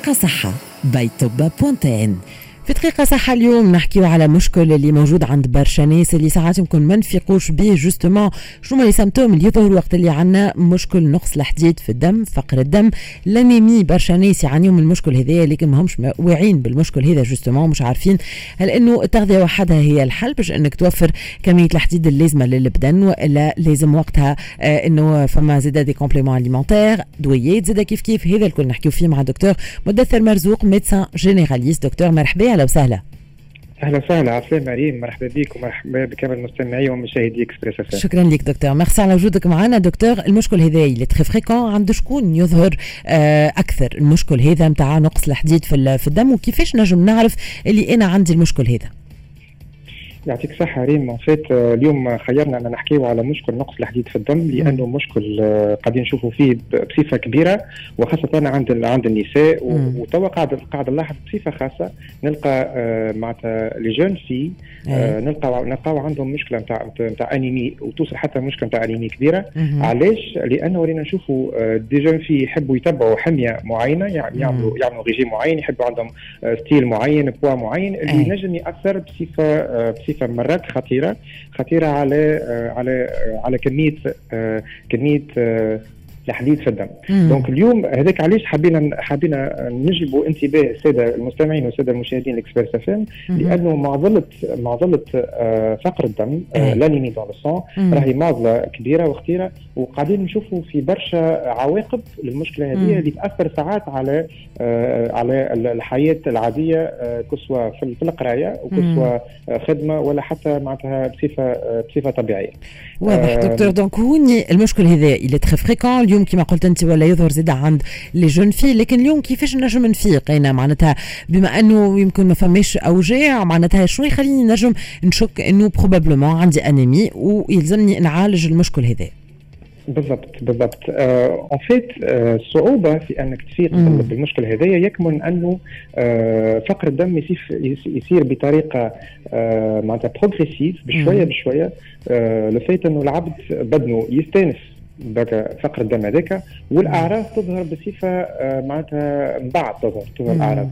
دقيقة صحة by توبا point TN. في دقيقة صحة اليوم نحكيو على مشكل اللي موجود عند برشا ناس اللي ساعات يمكن ما نفيقوش به justement شنو les symptômes اللي يظهروا وقت اللي عندنا مشكل نقص الحديد في الدم فقر الدم. l'anémie برشا ناس يعانيوا من المشكل هذايا لكن ما همش واعيين بالمشكل هذا justement مش عارفين. هل إنه التغذية وحدها هي الحل باش إنك توفر كمية الحديد اللازمة للبدن وإلا لازم وقتها آه إنه فما زاد des compléments alimentaires دويات زاد كيف كيف هذا الكل نحكيو فيه مع دكتور مدثر مرزوق médecin généraliste دكتور مرحبا. أهلا وسهلا. أهلا وسهلا عسلامة مريم مرحبا بك ومرحبا بكامل المستمعين ومشاهدي إكسبريس أف شكرا لك دكتور. ميرسي على وجودك معنا. دكتور المشكل هذا اللي très fréquent عند شكون يظهر آه أكثر؟ المشكل هذا نتاع نقص الحديد في الدم وكيفاش نجم نعرف اللي أنا عندي المشكل هذا؟ يعطيك الصحة ريم. فات اليوم خيرنا أن نحكيو على مشكل نقص الحديد في الدم لأنه مشكل قاعدين نشوفوا فيه بصفة كبيرة وخاصة عند عند النساء. وتوا قاعد قاعد نلاحظ بصفة خاصة نلقى معناتها les jeunes filles نلقى نلقاو عندهم مشكلة نتاع نتاع انيمي وتوصل حتى مشكلة نتاع انيمي كبيرة. علاش؟ لأنه ولينا نشوفوا des jeunes filles يحبوا يتبعوا حمية معينة يعملوا يعملوا ريجيم معين يحبوا عندهم style معين بوا معين اللي ينجم يأثر بصفة بصفه مرات خطيرة خطيرة على على على كمية كمية الحديد في الدم. donc اليوم هذاك علاش حبينا حبينا نجلبوا انتباه السادة المستمعين والسادة المشاهدين الاكسبرس إف إم لأنه معضله معضله فقر الدم l'anémie donc لو راهي معضله كبيرة وخطيرة وقاعدين نشوفوا في برشا عواقب للمشكلة هذه اللي تأثر ساعات على على الحياة العادية كسوا في القراية وكسوا خدمة ولا حتى معناتها بصفة بصفة طبيعية. واضح. دكتور donc هوني المشكل هذا اللي très fréquent اليوم كما قلت أنت ولا يظهر زيد عند les jeunes filles لكن اليوم كيفاش نجم نفيق؟ أنا معناتها بما أنه يمكن ما فماش أوجاع معناتها شنو يخليني نجم نشك أنه probablement عندي أنيمي ويلزمني نعالج المشكل هذا. بالضبط بالضبط. en fait الصعوبه في أنك تفيق بالمشكل هذايا يكمن أنه آه فقر الدم يصير يصير بطريقة آه معناتها progressive بشوية بشوية. آه le fait أنه العبد بدنه يستأنس فقر الدم هذاك والأعراض تظهر بصفة آه معناتها من بعد تظهر تظهر الأعراض.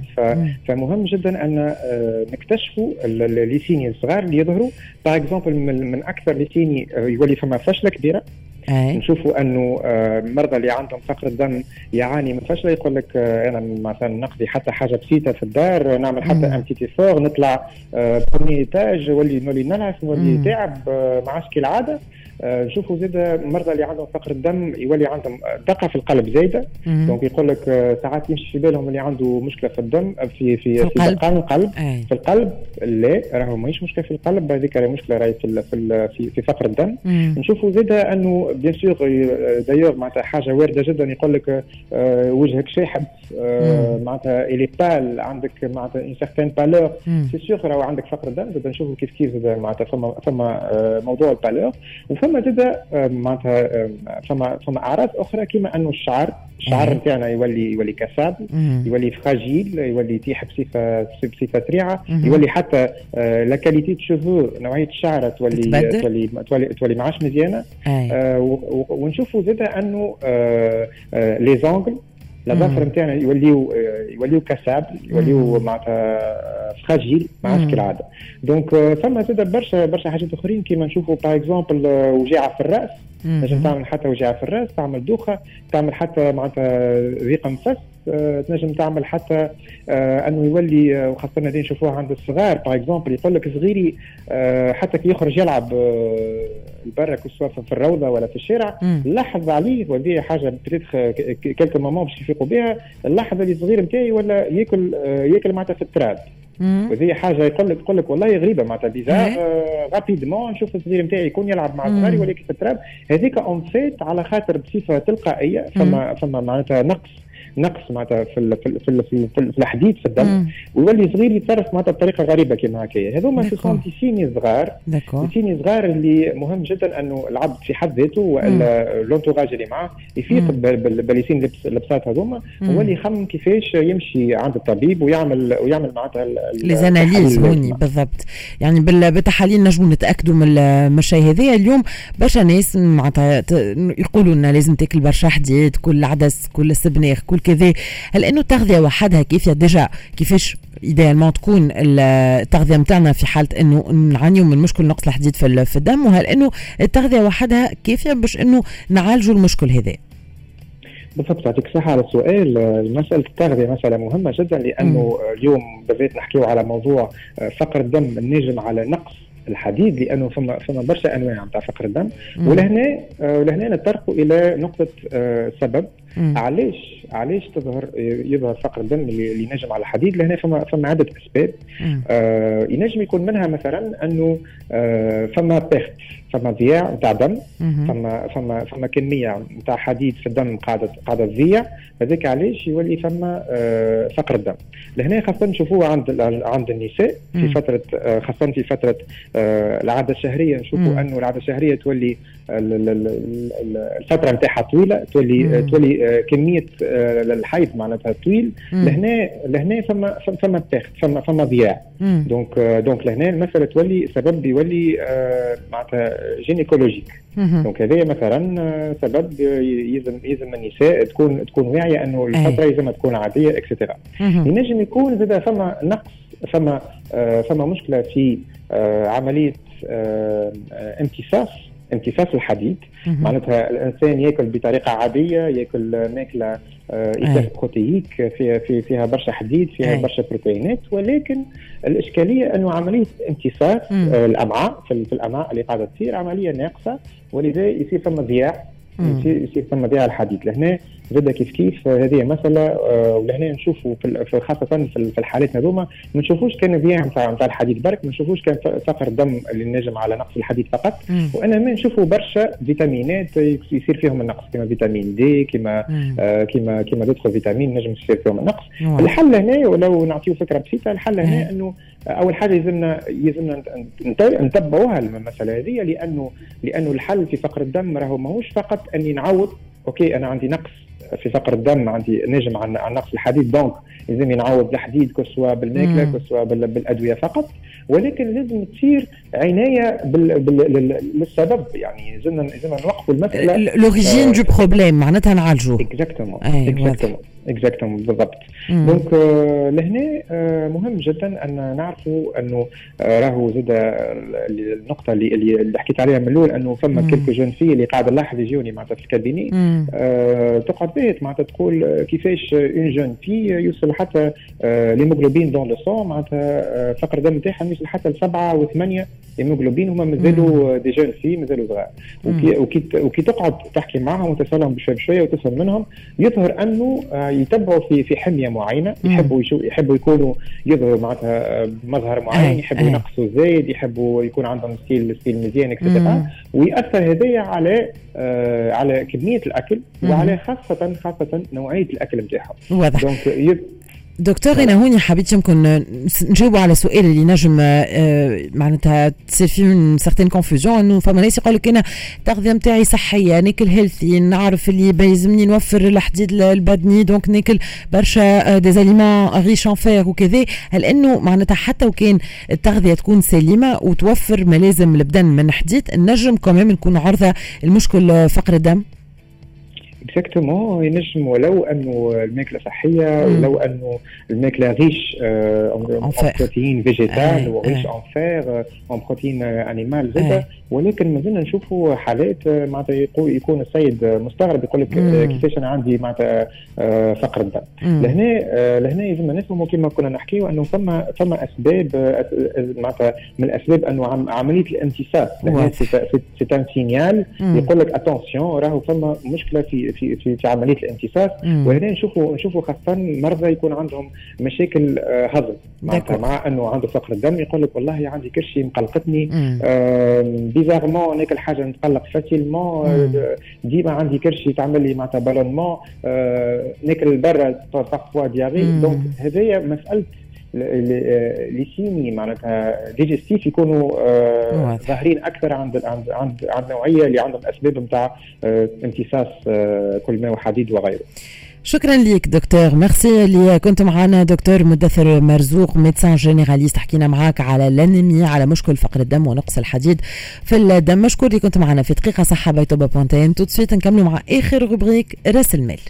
فمهم جدا أن آه نكتشفوا les signes الصغار اللي يظهروا. par exemple من, أكثر les signes آه يولي فما فشلة كبيرة. أي. نشوفوا أنه المرضى اللي عندهم فقر الدم يعاني من فشل يقول لك أنا مثلا نقضي حتى حاجة بسيطة في الدار نعمل حتى un petit effort نطلع premier étage نولي نولي نتعب نولي تعب ما عادش كالعادة. نشوفوا زاد المرضى اللي عندهم فقر الدم يولي عندهم دقة في القلب زايدة. donc يقول لك ساعات يمشي في بالهم اللي عنده مشكلة في الدم في في في, في القلب, القلب. أي. في القلب لا راهو ماهيش مشكلة في القلب هذيك مشكلة راهي في في في, في فقر الدم. نشوفوا زاد أنه bien sûr دايوغ معناتها حاجة واردة جدا. يقول لك آه وجهك شاحب آه معناتها il est pâle عندك معناتها une certaine pâleur c'est sûr راهو عندك فقر دم زاد نشوفوا كيف كيف معناتها فما فما آه موضوع ال pâleur وفما زاد معناتها فما فما أعراض أخرى كما انه الشعر الشعر نتاعنا يولي يولي cassant يولي fragile يولي يطيح بصفة بصفة سريعه يولي حتى la qualité de cheveux نوعية الشعر تولي تولي تولي تولي ما عادش مزيانه ونشوفوا زاد أنه les ongles الظفر نتاعنا يوليو يوليو cassable يوليو معناتها fragile ما عادش كالعاده donc فما زاد برشا برشا حاجات أخرين. كيما نشوفوا par exemple وجيعة في الرأس. تنجم تعمل حتى وجيعة في الرأس تعمل دوخة تعمل حتى معناتها ضيق نفس تنجم تعمل حتى آه أنه يولي وخاصة هذه نشوفوها عند الصغار par exemple يقول لك صغيري آه حتى كي يخرج يلعب آه برا سواء في الروضة ولا في الشارع لاحظ عليه وهذه حاجة بريتخ quelques mamans باش يفيقوا بها اللحظة اللي الصغير نتاعي ولا ياكل آه ياكل معناتها في التراب. وهذه حاجة يقول لك يقول لك والله غريبة معناتها bizarre rapidement نشوف الصغير نتاعي يكون يلعب مع صغاري ولكن في التراب. هذيك en fait على خاطر بصفة تلقائية فما فما معناتها نقص. نقص معناتها في ال في ال في, ال في, ال في الحديد في الدم ويولي صغير يتصرف معناتها بطريقة غريبة كما هكايا. هذوما sont signes صغار signes صغار اللي مهم جدا أنه العبد في حد ذاته والا l'entourage اللي معاه يفيق بـ les signes لبسات هذوما ويولي يخمم كيفاش يمشي عند الطبيب ويعمل ويعمل معناتها les analyses هوني بالضبط. يعني بالتحاليل نجموا نتاكدوا من الشيء هذايا اليوم برشا ناس معناتها يقولوا لنا لازم تاكل برشا حديد كل عدس كل سبناخ كل وكذا هل إنه التغذية وحدها كيف déjà كيفاش idéalement تكون التغذية نتاعنا في حالة إنه نعانيوا من مشكل نقص الحديد في الدم؟ وهل إنه التغذية وحدها كافيه باش إنه نعالجوا المشكل هذا؟ بالضبط يعطيك الصحة على السؤال. مسألة التغذية مسألة مهمة جدا لأنه اليوم بالذات نحكيو على موضوع فقر الدم الناجم على نقص الحديد لأنه فما فما برشا أنواع نتاع فقر الدم. ولهنا ولهنا نتطرقوا إلى نقطة آه، سبب. علاش؟ علاش تظهر يظهر فقر الدم اللي ينجم على الحديد؟ لهنا فما فما عده أسباب. آه ينجم يكون منها مثلا أنه آه فما بيرت فما ضياع نتاع دم. فما فما فما كمية نتاع حديد في الدم قاعدة قاعدة تضيع. هذاك علاش؟ يولي فما آه فقر الدم. لهنا خاصة نشوفوه عند عند النساء في فترة آه خاصة في فترة آه العاده الشهريه نشوفوا أنه العاده الشهريه تولي الفترة نتاعها طويلة تولي تولي كمية الحيض معناتها طويل. لهنا لهنا فما فما تاخد فما فما ضياع. donc donc لهنا المسألة تولي سبب يولي معناتها gynécologique. donc هذا مثلا سبب يلزم يلزم النساء تكون تكون واعية أنه الفترة يلزمها تكون عادية et cetera ينجم يكون زاد فما نقص فما فما مشكلة في عملية امتصاص امتصاص الحديد. معناتها الإنسان يأكل بطريقة عادية يأكل ماكلة آه بروتييك فيها في فيها برشا حديد فيها أي. برشا بروتينات. ولكن الإشكالية أنه عملية امتصاص آه الأمعاء في, في الأمعاء اللي قاعدة تصير عملية ناقصة ولذا يصير ثم ضياع. يصير ثم ضياع الحديد. لهنا زاد كيف كيف هذه مسألة آه، ولهنا نشوفوا في خاصة في الحالات هذوما ما نشوفوش كان ضياع نتاع نتاع الحديد برك ما نشوفوش كان فقر دم اللي نجم على نقص الحديد فقط. وانما نشوفوا برشا فيتامينات يصير فيهم النقص كما vitamine D كما آه كما كما d'autres vitamines نجم يصير فيهم النقص. الحل هنا ولو نعطيه فكرة بسيطة الحل هنا إنه أول حاجة يلزمنا يلزمنا نتبعوها المسألة هذه لأنه لأنه الحل في فقر الدم راهو ماهوش فقط أني نعوض OK أنا عندي نقص في فقر الدم عندي نجم عن, عن نقص الحديد. donc لازم نعوض الحديد كسوا بالماكلة كسوا بالأدوية فقط. ولكن لازم تصير عناية بال... بال... للسبب. يعني لازمنا لازمنا نوقفوا المساله l'origine du problème معناتها نعالجوه. exactement exactement exactement بالضبط. donc آه لهنا آه مهم جدا أن نعرفوا أنه آه راهو زاد النقطة اللي اللي حكيت عليها من الأول أنه فما quelques jeunes filles اللي قاعد نلاحظ يجوني معناتها في ال cabinet آه تقعد bête معناتها تقول كيفاش une jeune fille يوصل حتى آه l'hémoglobine dans le sang معناتها آه فقر الدم نتاعها يوصل حتى لسبعة وثمانية. hémoglobine هما مازالوا des jeunes filles مازالوا صغار. وكي, وكي, تقعد تحكي معهم وتسألهم بشوية بشوية وتفهم منهم يظهر أنه آه يتبعوا في في حمية معينة يحبوا يحبوا يكونوا يظهروا معناتها مظهر معين يحبوا ينقصوا زايد يحبوا يكون عندهم style style مزيان et cetera ويأثر هذايا على آه على كمية الأكل وعلى خاصه خاصة نوعية الأكل نتاعهم واضح. دونك دكتور أنا هوني حبيت يمكن نجاوبوا على سؤال اللي نجم آه، معناتها تصير فيه certaine confusion إنه فما ناس يقول لك أنا التغذية نتاعي صحية ناكل healthy نعرف اللي بيلزمني نوفر الحديد البدني donc ناكل برشا des aliments riches en fer وكذا هل إنه معناتها حتى وكان التغذية تكون سليمة وتوفر ملازم البدن من حديد نجم كمان نكون عرضة المشكل فقر الدم؟ exactement ينجم ولو انه الماكله صحيه ولو انه الماكله riche en protéines végétales و riche en fer en protéines animales زاده ولكن مازلنا نشوفوا حالات معناتها يكون السيد مستغرب يقول لك كيفاش أنا عندي معناتها فقر الدم لهنا لهنا يلزمنا نفهموا كما كنا نحكيو انه فما فما اسباب معناتها من الاسباب انه عمليه الامتصاص c'est un signal يقول لك attention راهو فما مشكله في في في, في عملية الامتصاص وهنا نشوفوا نشوفوا خاصة مرضى يكون عندهم مشاكل هضم. مع أنه عنده فقر الدم يقول لك والله عندي كرشي مقلقتني. bizarrement ناكل حاجة نتقلق facilement ديما عندي كرشي تعمل لي معناتها ballonnement ناكل برا parfois diarrhée donc هذايا مسألة les signes معناتها digestifs يكونوا ظاهرين أكثر عند عند عند عند نوعية اللي عندهم اسباب نتاع امتصاص كل ما وحديد وغيره. شكرا لك دكتور. ميرسي اللي كنت معنا دكتور مدثر مرزوق médecin généraliste حكينا معاك على الأنيميا على مشكل فقر الدم ونقص الحديد في الدم. مشكور اللي كنت معنا في دقيقة صحة بيتوبا بونتين تو نكملوا مع آخر rubrique رأس المال.